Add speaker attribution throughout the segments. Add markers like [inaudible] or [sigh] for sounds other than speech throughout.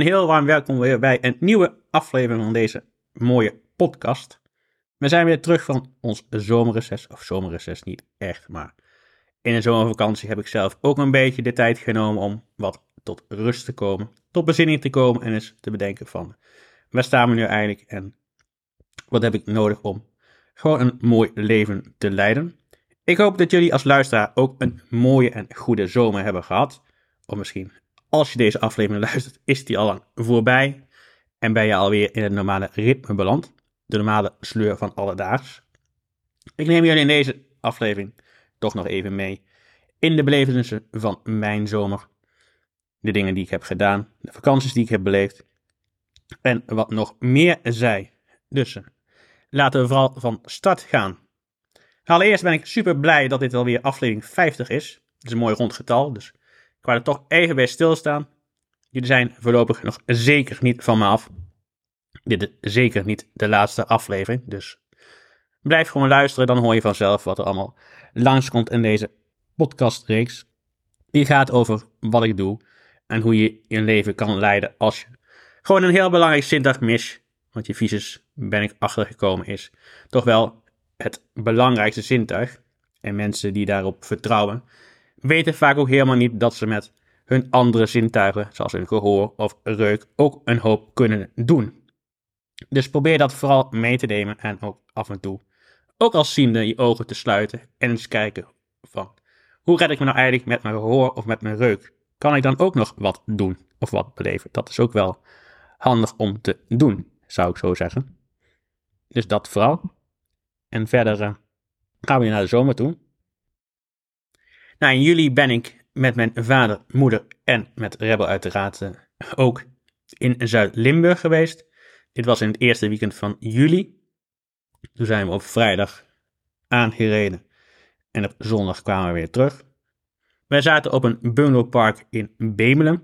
Speaker 1: en heel warm welkom weer bij een nieuwe aflevering van deze mooie podcast. We zijn weer terug van ons zomerreces, of zomerreces niet echt, maar in een zomervakantie heb ik zelf ook een beetje de tijd genomen om wat tot rust te komen, tot bezinning te komen en eens te bedenken van waar staan we nu eigenlijk en wat heb ik nodig om gewoon een mooi leven te leiden. Ik hoop dat jullie als luisteraar ook een mooie en goede zomer hebben gehad. Of misschien als je deze aflevering luistert, is die al lang voorbij. En ben je alweer in het normale ritme beland. De normale sleur van alledaags. Ik neem jullie in deze aflevering toch nog even mee in de belevenissen van mijn zomer. De dingen die ik heb gedaan, de vakanties die ik heb beleefd. En wat nog meer zij. Dus eh, laten we vooral van start gaan. Allereerst ben ik super blij dat dit alweer aflevering 50 is. Het is een mooi rond getal, dus ik wou er toch even bij stilstaan. Jullie zijn voorlopig nog zeker niet van me af. Dit is zeker niet de laatste aflevering, dus blijf gewoon luisteren. Dan hoor je vanzelf wat er allemaal langskomt in deze podcastreeks. Die gaat over wat ik doe en hoe je je leven kan leiden als je gewoon een heel belangrijk zintuig mis. Want je visus, ben ik achtergekomen, is toch wel het belangrijkste zintuig. En mensen die daarop vertrouwen, weten vaak ook helemaal niet dat ze met hun andere zintuigen, zoals hun gehoor of reuk, ook een hoop kunnen doen. Dus probeer dat vooral mee te nemen en ook af en toe, ook als ziende, je ogen te sluiten en eens kijken van, hoe red ik me nou eigenlijk met mijn gehoor of met mijn reuk? Kan ik dan ook nog wat doen of wat beleven? Dat is ook wel handig om te doen, zou ik zo zeggen. Dus dat vooral. En verder uh, gaan we naar de zomer toe. Nou, in juli ben ik met mijn vader, moeder en met Rebel uiteraard uh, ook in Zuid-Limburg geweest. Dit was in het eerste weekend van juli. Toen zijn we op vrijdag aangereden en op zondag kwamen we weer terug. Wij zaten op een bungalowpark in Bemelen.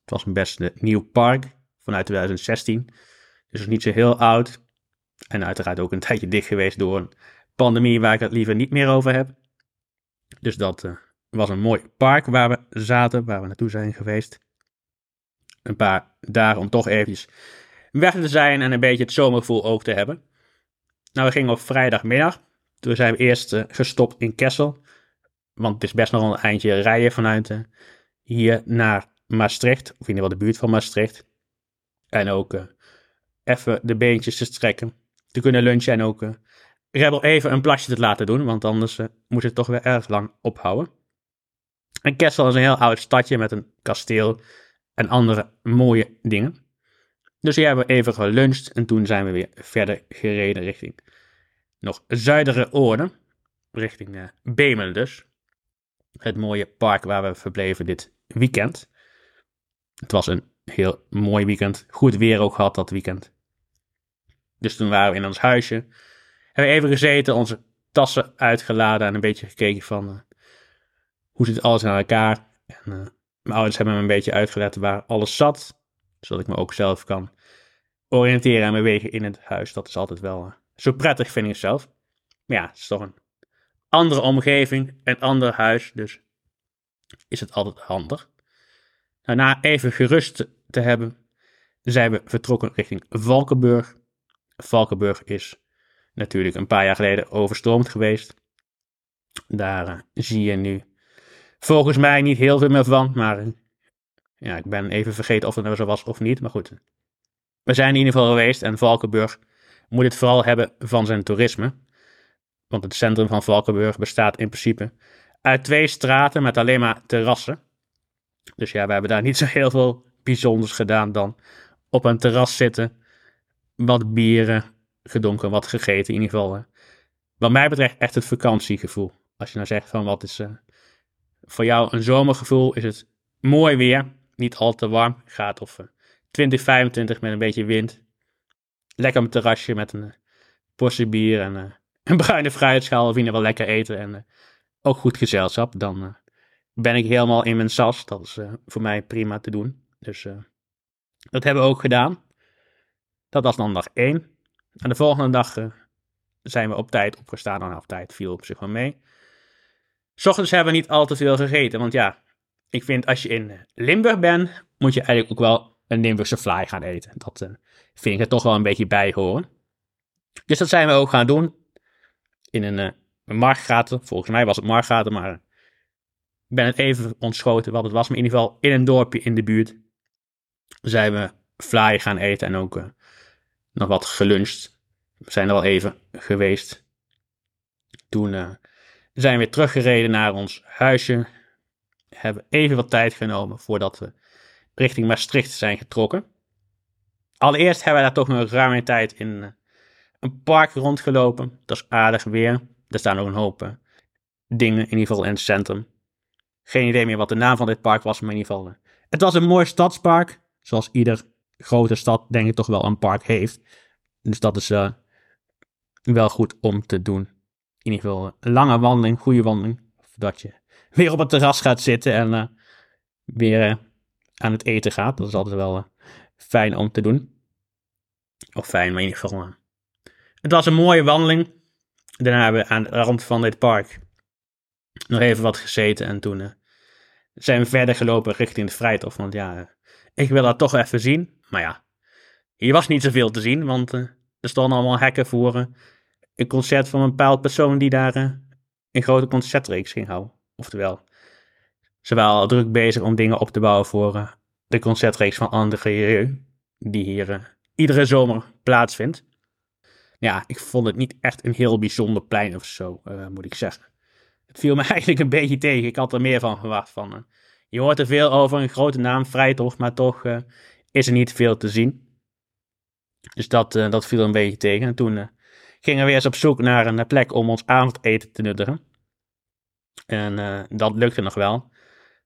Speaker 1: Het was een best nieuw park vanuit 2016. Dus niet zo heel oud. En uiteraard ook een [laughs] tijdje dicht geweest door een pandemie waar ik het liever niet meer over heb. Dus dat uh, was een mooi park waar we zaten, waar we naartoe zijn geweest. Een paar dagen om toch eventjes weg te zijn en een beetje het zomergevoel ook te hebben. Nou, we gingen op vrijdagmiddag. Toen zijn we eerst uh, gestopt in Kessel. Want het is best nog een eindje rijden vanuit uh, hier naar Maastricht. Of in ieder geval de buurt van Maastricht. En ook uh, even de beentjes te strekken. Te kunnen lunchen en ook Rebel even een plasje te laten doen. Want anders moet het toch weer erg lang ophouden. En Kessel is een heel oud stadje met een kasteel en andere mooie dingen. Dus hier hebben we even geluncht en toen zijn we weer verder gereden richting nog zuidere oorden. Richting uh, Bemelen dus. Het mooie park waar we verbleven dit weekend. Het was een heel mooi weekend. Goed weer ook gehad dat weekend. Dus toen waren we in ons huisje. Hebben we even gezeten, onze tassen uitgeladen en een beetje gekeken van... Uh, hoe zit alles in elkaar? En, uh, mijn ouders hebben me een beetje uitgelegd waar alles zat, zodat ik me ook zelf kan oriënteren en bewegen in het huis. Dat is altijd wel uh, zo prettig, vind ik zelf. Maar ja, het is toch een andere omgeving, een ander huis, dus is het altijd handig. Nou, na even gerust te hebben, zijn we vertrokken richting Valkenburg. Valkenburg is natuurlijk een paar jaar geleden overstroomd geweest. Daar uh, zie je nu volgens mij niet heel veel meer van. Maar ja, ik ben even vergeten of het nou zo was of niet. Maar goed, we zijn in ieder geval geweest en Valkenburg moet het vooral hebben van zijn toerisme. Want het centrum van Valkenburg bestaat in principe uit twee straten met alleen maar terrassen. Dus ja, we hebben daar niet zo heel veel bijzonders gedaan dan op een terras zitten, wat bieren gedronken, wat gegeten. In ieder geval, wat mij betreft, echt het vakantiegevoel. Als je nou zegt van wat is uh, voor jou een zomergevoel is het mooi weer. Niet al te warm. Gaat of 20, 25 met een beetje wind. Lekker op een terrasje met een uh, portie bier en uh, [laughs] een bruine fruitschaal. Of in geval lekker eten. En uh, ook goed gezelschap. Dan ben ik helemaal in mijn sas. Dat is voor mij prima te doen. Dus dat hebben we ook gedaan. Dat was dan dag 1. En de volgende dag zijn we op tijd opgestaan. Nou, op tijd viel op zich wel mee. S ochtends hebben we niet al te veel gegeten, want ja, ik vind als je in Limburg bent, moet je eigenlijk ook wel een Limburgse fly gaan eten. Dat uh, vind ik er toch wel een beetje bij horen. Dus dat zijn we ook gaan doen. In een, uh, marktgaten. Volgens mij was het marktgaten, maar ik ben het even ontschoten wat het was. Maar in ieder geval in een dorpje in de buurt zijn we fly gaan eten en ook nog wat geluncht. We zijn er al even geweest. Toen zijn we weer teruggereden naar ons huisje. Hebben even wat tijd genomen voordat we richting Maastricht zijn getrokken. Allereerst hebben we daar toch nog ruime tijd in uh, een park rondgelopen. Dat is aardig weer. Er staan ook een hoop dingen, in ieder geval in het centrum. Geen idee meer wat de naam van dit park was, maar in ieder geval. het was een mooi stadspark. Zoals ieder grote stad, denk ik, toch wel een park heeft. Dus dat is wel goed om te doen. In ieder geval een lange wandeling, goede wandeling. Dat je weer op het terras gaat zitten en uh, weer uh, aan het eten gaat. Dat is altijd wel fijn om te doen. Of fijn, maar in ieder geval. het was een mooie wandeling. Daarna hebben we aan de rand van dit park nog even wat gezeten. En toen zijn we verder gelopen richting de Vrijthof. Want ja, ik wil dat toch even zien. Maar ja, hier was niet zoveel te zien, want er stonden allemaal hekken voor een concert van een bepaald persoon die daar uh, een grote concertreeks ging houden. Oftewel, ze waren al druk bezig om dingen op te bouwen voor de concertreeks van André Rieu, die hier iedere zomer plaatsvindt. Ja, ik vond het niet echt een heel bijzonder plein of zo, moet ik zeggen. Het viel me [laughs] eigenlijk een beetje tegen. Ik had er meer van verwacht van. Je hoort er veel over, een grote naam, Vrijthof, maar toch is er niet veel te zien. Dus dat, dat viel een beetje tegen. En toen gingen we eens op zoek naar een plek om ons avondeten te nuttigen. En dat lukte nog wel.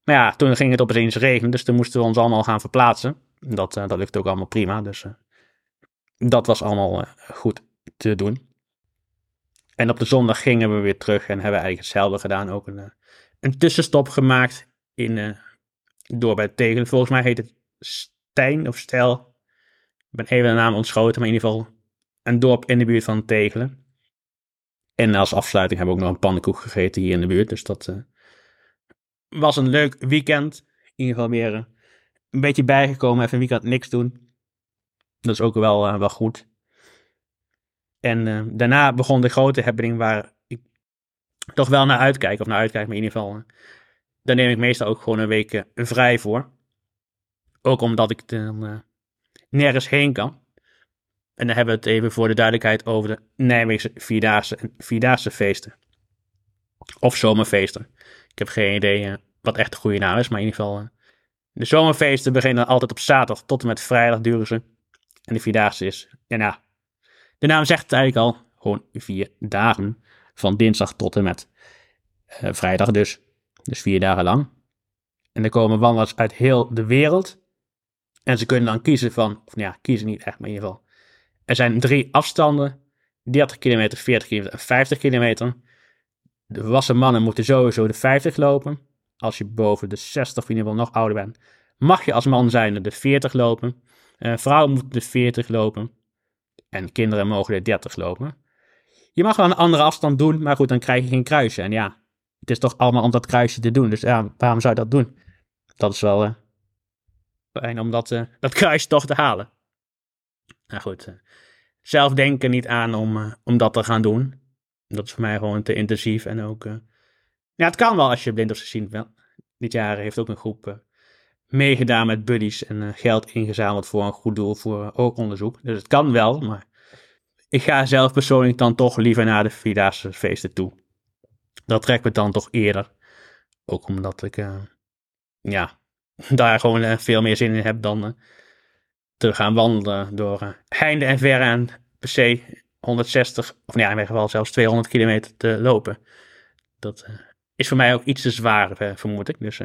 Speaker 1: Maar ja, toen ging het opeens regenen, dus toen moesten we ons allemaal gaan verplaatsen. Dat, dat lukte ook allemaal prima, dus dat was allemaal goed te doen. En op de zondag gingen we weer terug en hebben eigenlijk hetzelfde gedaan. Ook een, een tussenstop gemaakt in, door bij Tegelen. Volgens mij heet het Stijn of Stel. Ik ben even de naam ontschoten, maar in ieder geval een dorp in de buurt van Tegelen. En als afsluiting hebben we ook nog een pannenkoek gegeten hier in de buurt. Dus dat uh, was een leuk weekend. In ieder geval weer uh, een beetje bijgekomen. Even een weekend niks doen. Dat is ook wel, wel goed. En daarna begon de grote happening waar ik toch wel naar uitkijk. Of naar uitkijk, maar in ieder geval daar neem ik meestal ook gewoon een week vrij voor. Ook omdat ik dan nergens heen kan. En dan hebben we het even voor de duidelijkheid over de Nijmeegse Vierdaagse en Vierdaagse feesten. Of zomerfeesten. Ik heb geen idee uh, wat echt de goede naam is, maar in ieder geval. de zomerfeesten beginnen altijd op zaterdag tot en met vrijdag duren ze. En de Vierdaagse is, ja nou, de naam zegt het eigenlijk al, gewoon vier dagen. Van dinsdag tot en met vrijdag dus. Dus vier dagen lang. En er komen wandelaars uit heel de wereld. En ze kunnen dan kiezen van, of nou ja, kiezen niet echt, maar in ieder geval. Er zijn drie afstanden: 30 kilometer, 40 kilometer en 50 kilometer. De volwassen mannen moeten sowieso de 50 lopen. Als je boven de 60 of in ieder geval nog ouder bent, mag je als man zijn de 40 lopen. Uh, vrouwen moeten de 40 lopen. En kinderen mogen de 30 lopen. Je mag wel een andere afstand doen, maar goed, dan krijg je geen kruisje. En ja, het is toch allemaal om dat kruisje te doen. Dus ja, waarom zou je dat doen? Dat is wel uh, fijn om dat, uh, dat kruisje toch te halen. Nou goed, uh, zelf denken niet aan om, om dat te gaan doen. Dat is voor mij gewoon te intensief. En ook, ja, het kan wel als je blind of zien wel. Dit jaar heeft ook een groep meegedaan met buddies en geld ingezameld voor een goed doel voor oogonderzoek. Dus het kan wel, maar ik ga zelf persoonlijk dan toch liever naar de Vierdaagse feesten toe dat trekt me dan toch eerder. Ook omdat ik, ja, [laughs] daar gewoon veel meer zin in heb dan te gaan wandelen door heinde en verre en per se 160, of ja, in ieder geval zelfs 200 kilometer te lopen. Dat is voor mij ook iets te zwaar, vermoed ik. Dus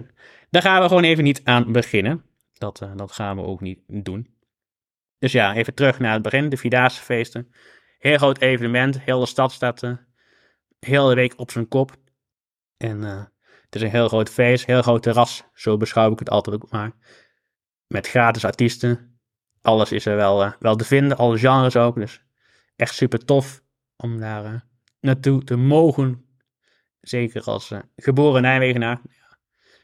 Speaker 1: daar gaan we gewoon even niet aan beginnen. Dat, dat gaan we ook niet doen. Dus ja, even terug naar het begin, de Vierdaagse feesten. Heel groot evenement, heel de stad staat hele week op zijn kop. En het is een heel groot feest, heel groot terras. Zo beschouw ik het altijd ook maar. Met gratis artiesten. Alles is er wel, uh, wel te vinden, alle genres ook. Dus echt super tof om daar uh, naartoe te mogen. Zeker als geboren Nijmegenaar.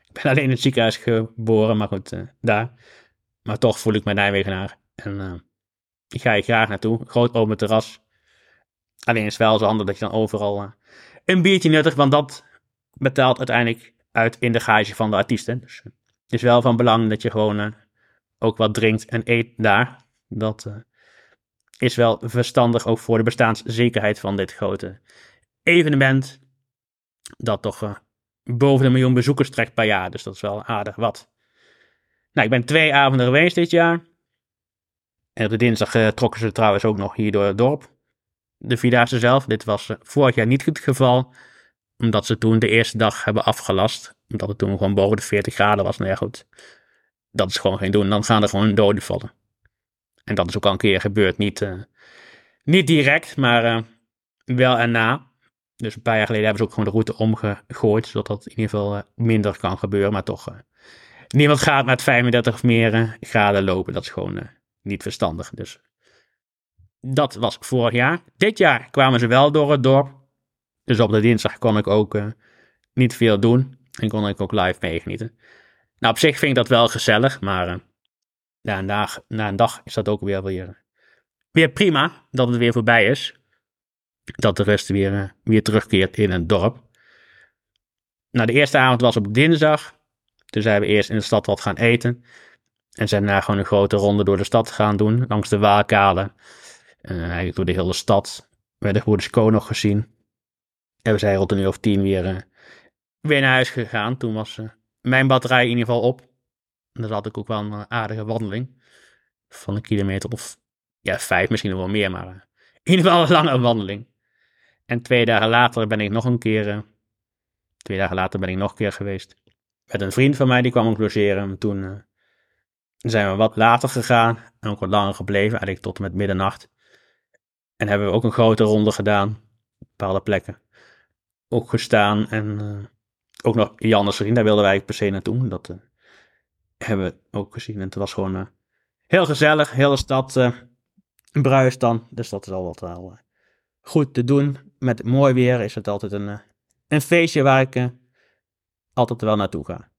Speaker 1: Ik ben alleen in het ziekenhuis geboren, maar goed, daar. Maar toch voel ik me Nijmegenaar. En ik ga hier graag naartoe. Groot open terras. Alleen is het wel zo handig dat je dan overal een biertje nuttigt. Want dat betaalt uiteindelijk uit in de gage van de artiesten. Dus het is wel van belang dat je gewoon ook wat drinkt en eet daar. Dat is wel verstandig ook voor de bestaanszekerheid van dit grote evenement. Dat toch boven de miljoen bezoekers trekt per jaar. Dus dat is wel aardig wat. Nou, ik ben twee avonden geweest dit jaar. En op de dinsdag uh, trokken ze trouwens ook nog hier door het dorp. De Vierdaagse zelf. Dit was vorig jaar niet het geval. Omdat ze toen de eerste dag hebben afgelast. Omdat het toen gewoon boven de 40 graden was. Nou ja, goed. Dat is gewoon geen doen. Dan gaan er gewoon doden vallen. En dat is ook al een keer gebeurd. Niet, uh, niet direct, maar wel en na. Dus een paar jaar geleden hebben ze ook gewoon de route omgegooid. Zodat dat in ieder geval minder kan gebeuren. Maar toch niemand gaat met 35 of meer eh, graden lopen. Dat is gewoon niet verstandig. Dus dat was vorig jaar. Dit jaar kwamen ze wel door het dorp. Dus op de dinsdag kon ik ook niet veel doen. En kon ik ook live meegenieten. Nou, op zich vind ik dat wel gezellig. Maar na, een dag, na een dag is dat ook weer, weer, weer prima. Dat het weer voorbij is. Dat de rust weer, weer terugkeert in het dorp. Nou, de eerste avond was op dinsdag. Dus zijn we eerst in de stad wat gaan eten. En zijn daarna gewoon een grote ronde door de stad gaan doen. Langs de Waalkade. En eigenlijk door de hele stad. We hebben de Broeders Co nog gezien. En we zijn rond een uur of tien weer, uh, weer naar huis gegaan. Toen was uh, mijn batterij in ieder geval op. En dan had ik ook wel een aardige wandeling. Van een kilometer of ja, vijf, misschien nog wel meer. Maar uh, in ieder geval een lange wandeling. En twee dagen later ben ik nog een keer. twee dagen later ben ik nog een keer geweest met een vriend van mij, die kwam ook logeren. Toen uh, zijn we wat later gegaan en ook wat langer gebleven, eigenlijk tot en met middernacht. En hebben we ook een grote ronde gedaan, op bepaalde plekken. Ook gestaan en ook nog Jannes vriend, daar wilden wij per se naartoe. Dat uh, hebben we ook gezien en het was gewoon heel gezellig, hele stad bruist dan. Dus dat is al wat wel goed te doen. Met mooi weer is het altijd een, een feestje waar ik altijd wel naartoe gaan.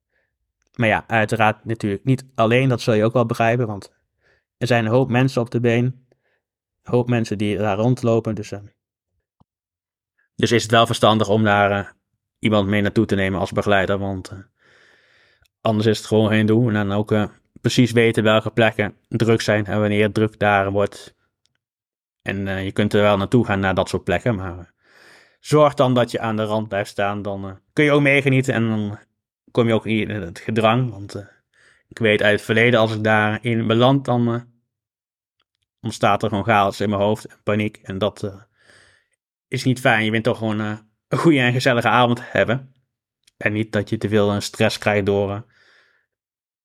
Speaker 1: Maar ja, uiteraard natuurlijk niet alleen, dat zul je ook wel begrijpen, want er zijn een hoop mensen op de been. Een hoop mensen die daar rondlopen, dus, uh, dus is het wel verstandig om daar uh, iemand mee naartoe te nemen als begeleider, want uh, anders is het gewoon geen doel. En dan ook precies weten welke plekken druk zijn en wanneer druk daar wordt. En je kunt er wel naartoe gaan naar dat soort plekken, maar zorg dan dat je aan de rand blijft staan. Dan kun je ook meegenieten en dan kom je ook in het gedrang. Want ik weet uit het verleden, als ik daarin beland, dan ontstaat er gewoon chaos in mijn hoofd en paniek. En dat is niet fijn. Je bent toch gewoon een goede en gezellige avond hebben. En niet dat je te veel stress krijgt door,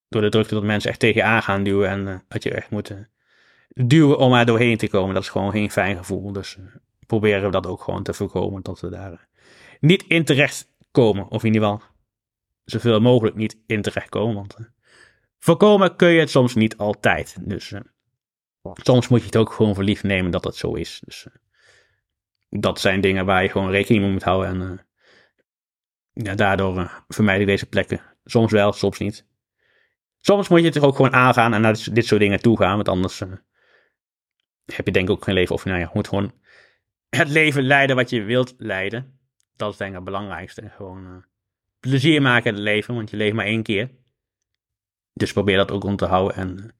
Speaker 1: door de drukte dat mensen echt tegen je aan gaan duwen. En dat je echt moet duwen om er doorheen te komen. Dat is gewoon geen fijn gevoel. Dus proberen we dat ook gewoon te voorkomen. Dat we daar niet in terecht komen. Of in ieder geval zoveel mogelijk niet in terecht komen. Want voorkomen kun je het soms niet altijd. Dus soms moet je het ook gewoon voor lief nemen dat het zo is. Dus dat zijn dingen waar je gewoon rekening mee moet houden. En ja, daardoor vermijd ik deze plekken. Soms wel, soms niet. Soms moet je het er ook gewoon aangaan en naar dit soort dingen toe gaan. Want anders heb je denk ik ook geen leven. Of nou ja, je moet gewoon het leven leiden wat je wilt leiden. Dat is denk ik het belangrijkste. Gewoon plezier maken in het leven, want je leeft maar één keer. Dus probeer dat ook om te houden. En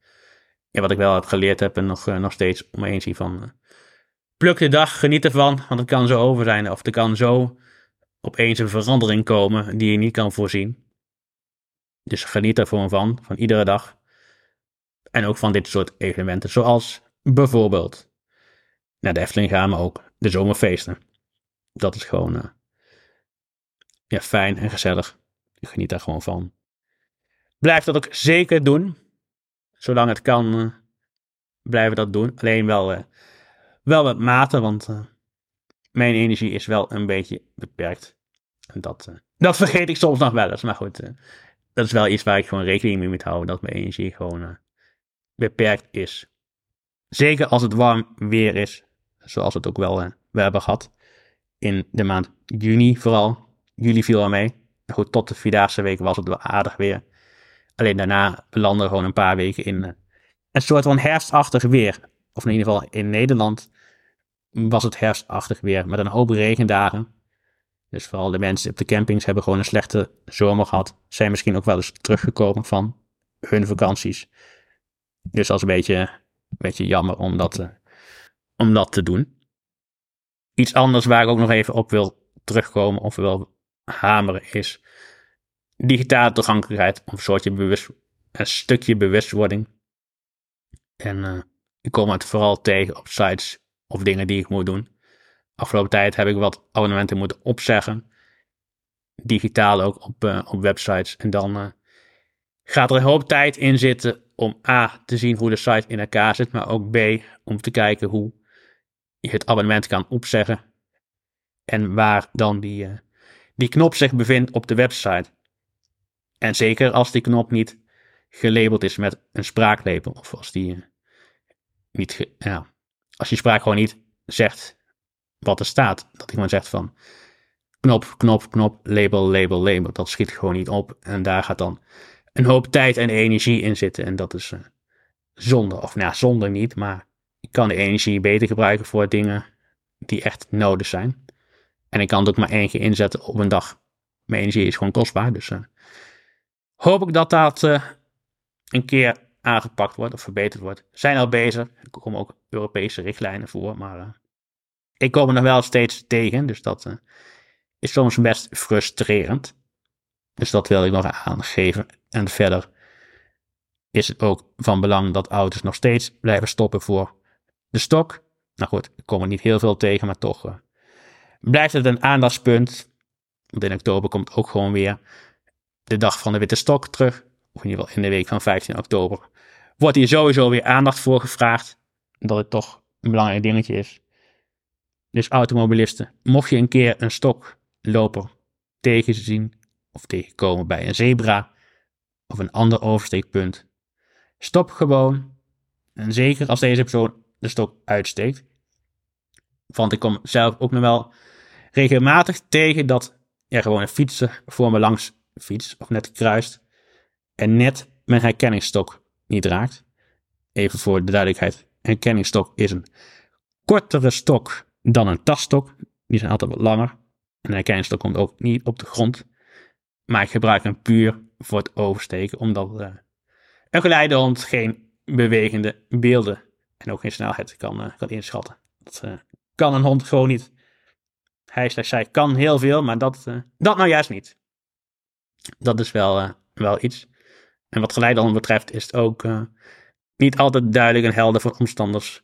Speaker 1: ja, wat ik wel heb geleerd heb en nog, nog steeds om me heen zie van... pluk de dag, geniet ervan, want het kan zo over zijn. Of er kan zo opeens een verandering komen die je niet kan voorzien. Dus geniet er gewoon van, van iedere dag. En ook van dit soort evenementen, zoals bijvoorbeeld naar de Efteling gaan, maar ook de zomerfeesten. Dat is gewoon uh, ja, fijn en gezellig. Geniet daar gewoon van. Blijf dat ook zeker doen. Zolang het kan, uh, blijven dat doen. Alleen wel, uh, wel met mate, want mijn energie is wel een beetje beperkt. Dat, dat vergeet ik soms nog wel eens. Maar goed, dat is wel iets waar ik gewoon rekening mee moet houden. Dat mijn energie gewoon beperkt is. Zeker als het warm weer is. Zoals het ook wel we hebben gehad. In de maand juni vooral. Juli viel al mee. Goed, tot de Vierdaagse week was het wel aardig weer. Alleen daarna belanden we gewoon een paar weken in eh, een soort van herfstachtig weer. Of in ieder geval in Nederland was het herfstachtig weer met een hoop regendagen. Dus vooral de mensen op de campings hebben gewoon een slechte zomer gehad. Zijn misschien ook wel eens teruggekomen van hun vakanties. Dus dat is een beetje, beetje jammer om dat, uh, om dat te doen. Iets anders waar ik ook nog even op wil terugkomen of wil hameren is digitale toegankelijkheid of een soortje bewust, een stukje bewustwording. En uh, ik kom het vooral tegen op sites of dingen die ik moet doen. Afgelopen tijd heb ik wat abonnementen moeten opzeggen. Digitaal ook op, uh, op websites. En dan uh, gaat er een hoop tijd in zitten om A te zien hoe de site in elkaar zit, maar ook B om te kijken hoe je het abonnement kan opzeggen. En waar dan die, uh, die knop zich bevindt op de website. En zeker als die knop niet gelabeld is met een spraaklabel. Of als die niet, ja, als je spraak gewoon niet zegt wat er staat. Dat iemand zegt van knop, knop, knop, label, label, label. Dat schiet gewoon niet op. En daar gaat dan een hoop tijd en energie in zitten. En dat is uh, zonde. Of nou zonde niet, maar ik kan de energie beter gebruiken voor dingen die echt nodig zijn. En ik kan het ook maar één keer inzetten op een dag. Mijn energie is gewoon kostbaar. Dus uh, hoop ik dat dat uh, een keer aangepakt wordt of verbeterd wordt. Zijn al bezig. Er komen ook Europese richtlijnen voor, maar uh, ik kom er nog wel steeds tegen. Dus dat uh, is soms best frustrerend. Dus dat wil ik nog aangeven. En verder is het ook van belang dat auto's nog steeds blijven stoppen voor de stok. Nou goed, ik kom er niet heel veel tegen, maar toch uh, blijft het een aandachtspunt. Want in oktober komt ook gewoon weer de dag van de witte stok terug. In ieder geval in de week van 15 oktober. Wordt hier sowieso weer aandacht voor gevraagd. Dat het toch een belangrijk dingetje is. Dus automobilisten, mocht je een keer een stokloper tegenzien of tegenkomen bij een zebra of een ander oversteekpunt, stop gewoon. En zeker als deze persoon de stok uitsteekt. Want ik kom zelf ook nog wel regelmatig tegen dat er gewoon een fietser voor me langs fiets of net kruist en net mijn herkenningsstok niet raakt. Even voor de duidelijkheid, een herkenningsstok is een kortere stok dan een tasstok. Die zijn altijd wat langer. En een herkenningsstok komt ook niet op de grond. Maar ik gebruik hem puur voor het oversteken, omdat uh, een geleidehond geen bewegende beelden en ook geen snelheid kan, uh, kan inschatten. Dat uh, kan een hond gewoon niet. Hij slechts zij kan heel veel, maar dat, dat nou juist niet. Dat is wel, wel iets. En wat geleidehond betreft is het ook niet altijd duidelijk en helder voor omstanders.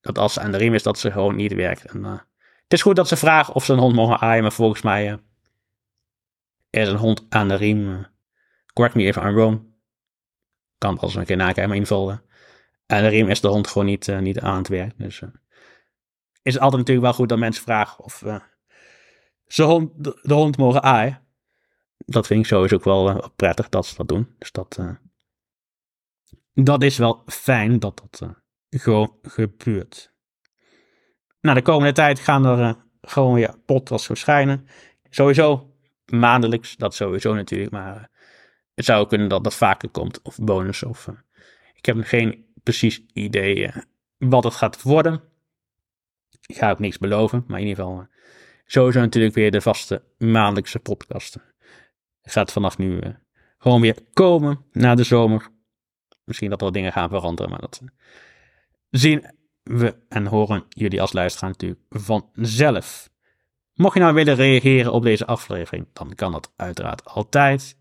Speaker 1: Dat als ze aan de riem is, dat ze gewoon niet werkt. En, het is goed dat ze vragen of ze een hond mogen aaien, maar volgens mij er is een hond aan de riem. correct me even I'm wrong. Kan pas een keer nakijken, maar in ieder geval aan de riem is de hond gewoon niet, niet aan het werk. Dus is het altijd natuurlijk wel goed dat mensen vragen of ze hond, de, de, hond mogen aaien. Dat vind ik sowieso ook wel prettig dat ze dat doen. Dus dat, dat is wel fijn dat dat gewoon gebeurt. Nou, de komende tijd gaan er gewoon weer podcasts verschijnen. Sowieso maandelijks, dat sowieso natuurlijk, maar het zou kunnen dat dat vaker komt, of bonus, of ik heb geen precies idee wat het gaat worden. Ik ga ook niks beloven, maar in ieder geval sowieso natuurlijk weer de vaste maandelijkse podcast. Gaat vanaf nu uh, gewoon weer komen na de zomer. Misschien dat er dingen gaan veranderen, maar dat zien we en horen jullie als luisteraar natuurlijk vanzelf. Mocht je nou willen reageren op deze aflevering, dan kan dat uiteraard altijd.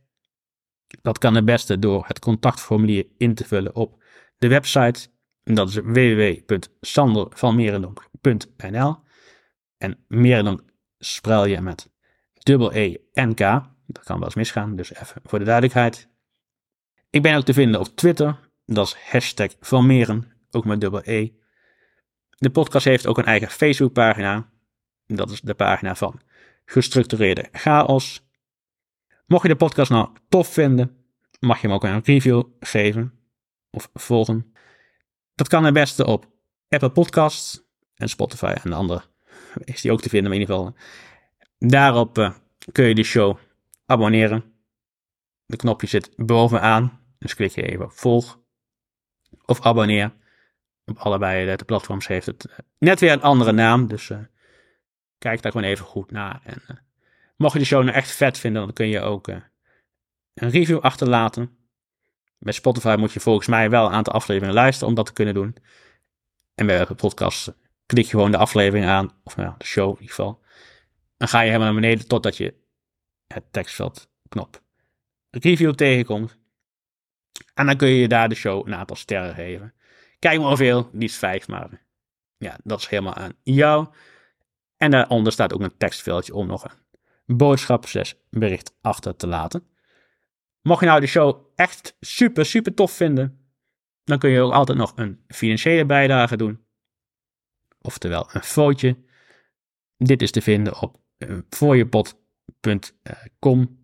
Speaker 1: Dat kan het beste door het contactformulier in te vullen op de website. Dat is www.sandervanmerendonk.nl. En Merendonk spel je met dubbel E en K. Dat kan wel eens misgaan, dus even voor de duidelijkheid. Ik ben ook te vinden op Twitter. Dat is hashtag Van Meren, ook met dubbel E. De podcast heeft ook een eigen Facebookpagina. Dat is de pagina van Gestructureerde Chaos. Mocht je de podcast nou tof vinden, mag je hem ook een review geven of volgen. Dat kan het beste op Apple Podcasts en Spotify en de andere is die ook te vinden, maar in ieder geval. Daarop uh, kun je de show abonneren. De knopje zit bovenaan. Dus klik je even op volg of abonneer. Op allebei de platforms heeft het eh, net weer een andere naam. Dus uh, kijk daar gewoon even goed naar. En uh, mocht je de show nou echt vet vinden, dan kun je ook een review achterlaten. Bij Spotify moet je volgens mij wel een aantal afleveringen luisteren om dat te kunnen doen. En bij de podcast klik je gewoon de aflevering aan, of nou, de show in ieder geval. Dan ga je helemaal naar beneden totdat je het tekstveld knop review tegenkomt. En dan kun je daar de show een aantal sterren geven. Kijk maar hoeveel, niet vijf, maar ja, dat is helemaal aan jou. En daaronder staat ook een tekstveldje om nog een boodschap bericht achter te laten. Mocht je nou de show echt super, super tof vinden, dan kun je ook altijd nog een financiële bijdrage doen. Oftewel een footje. Dit is te vinden op uh, voorjepot.com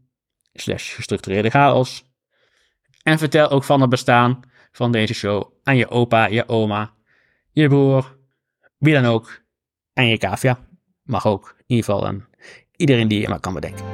Speaker 1: slash gestructureerde chaos. En vertel ook van het bestaan van deze show aan je opa, je oma, je broer, wie dan ook. En je cavia. Mag ook, in ieder geval aan iedereen die je maar kan bedenken.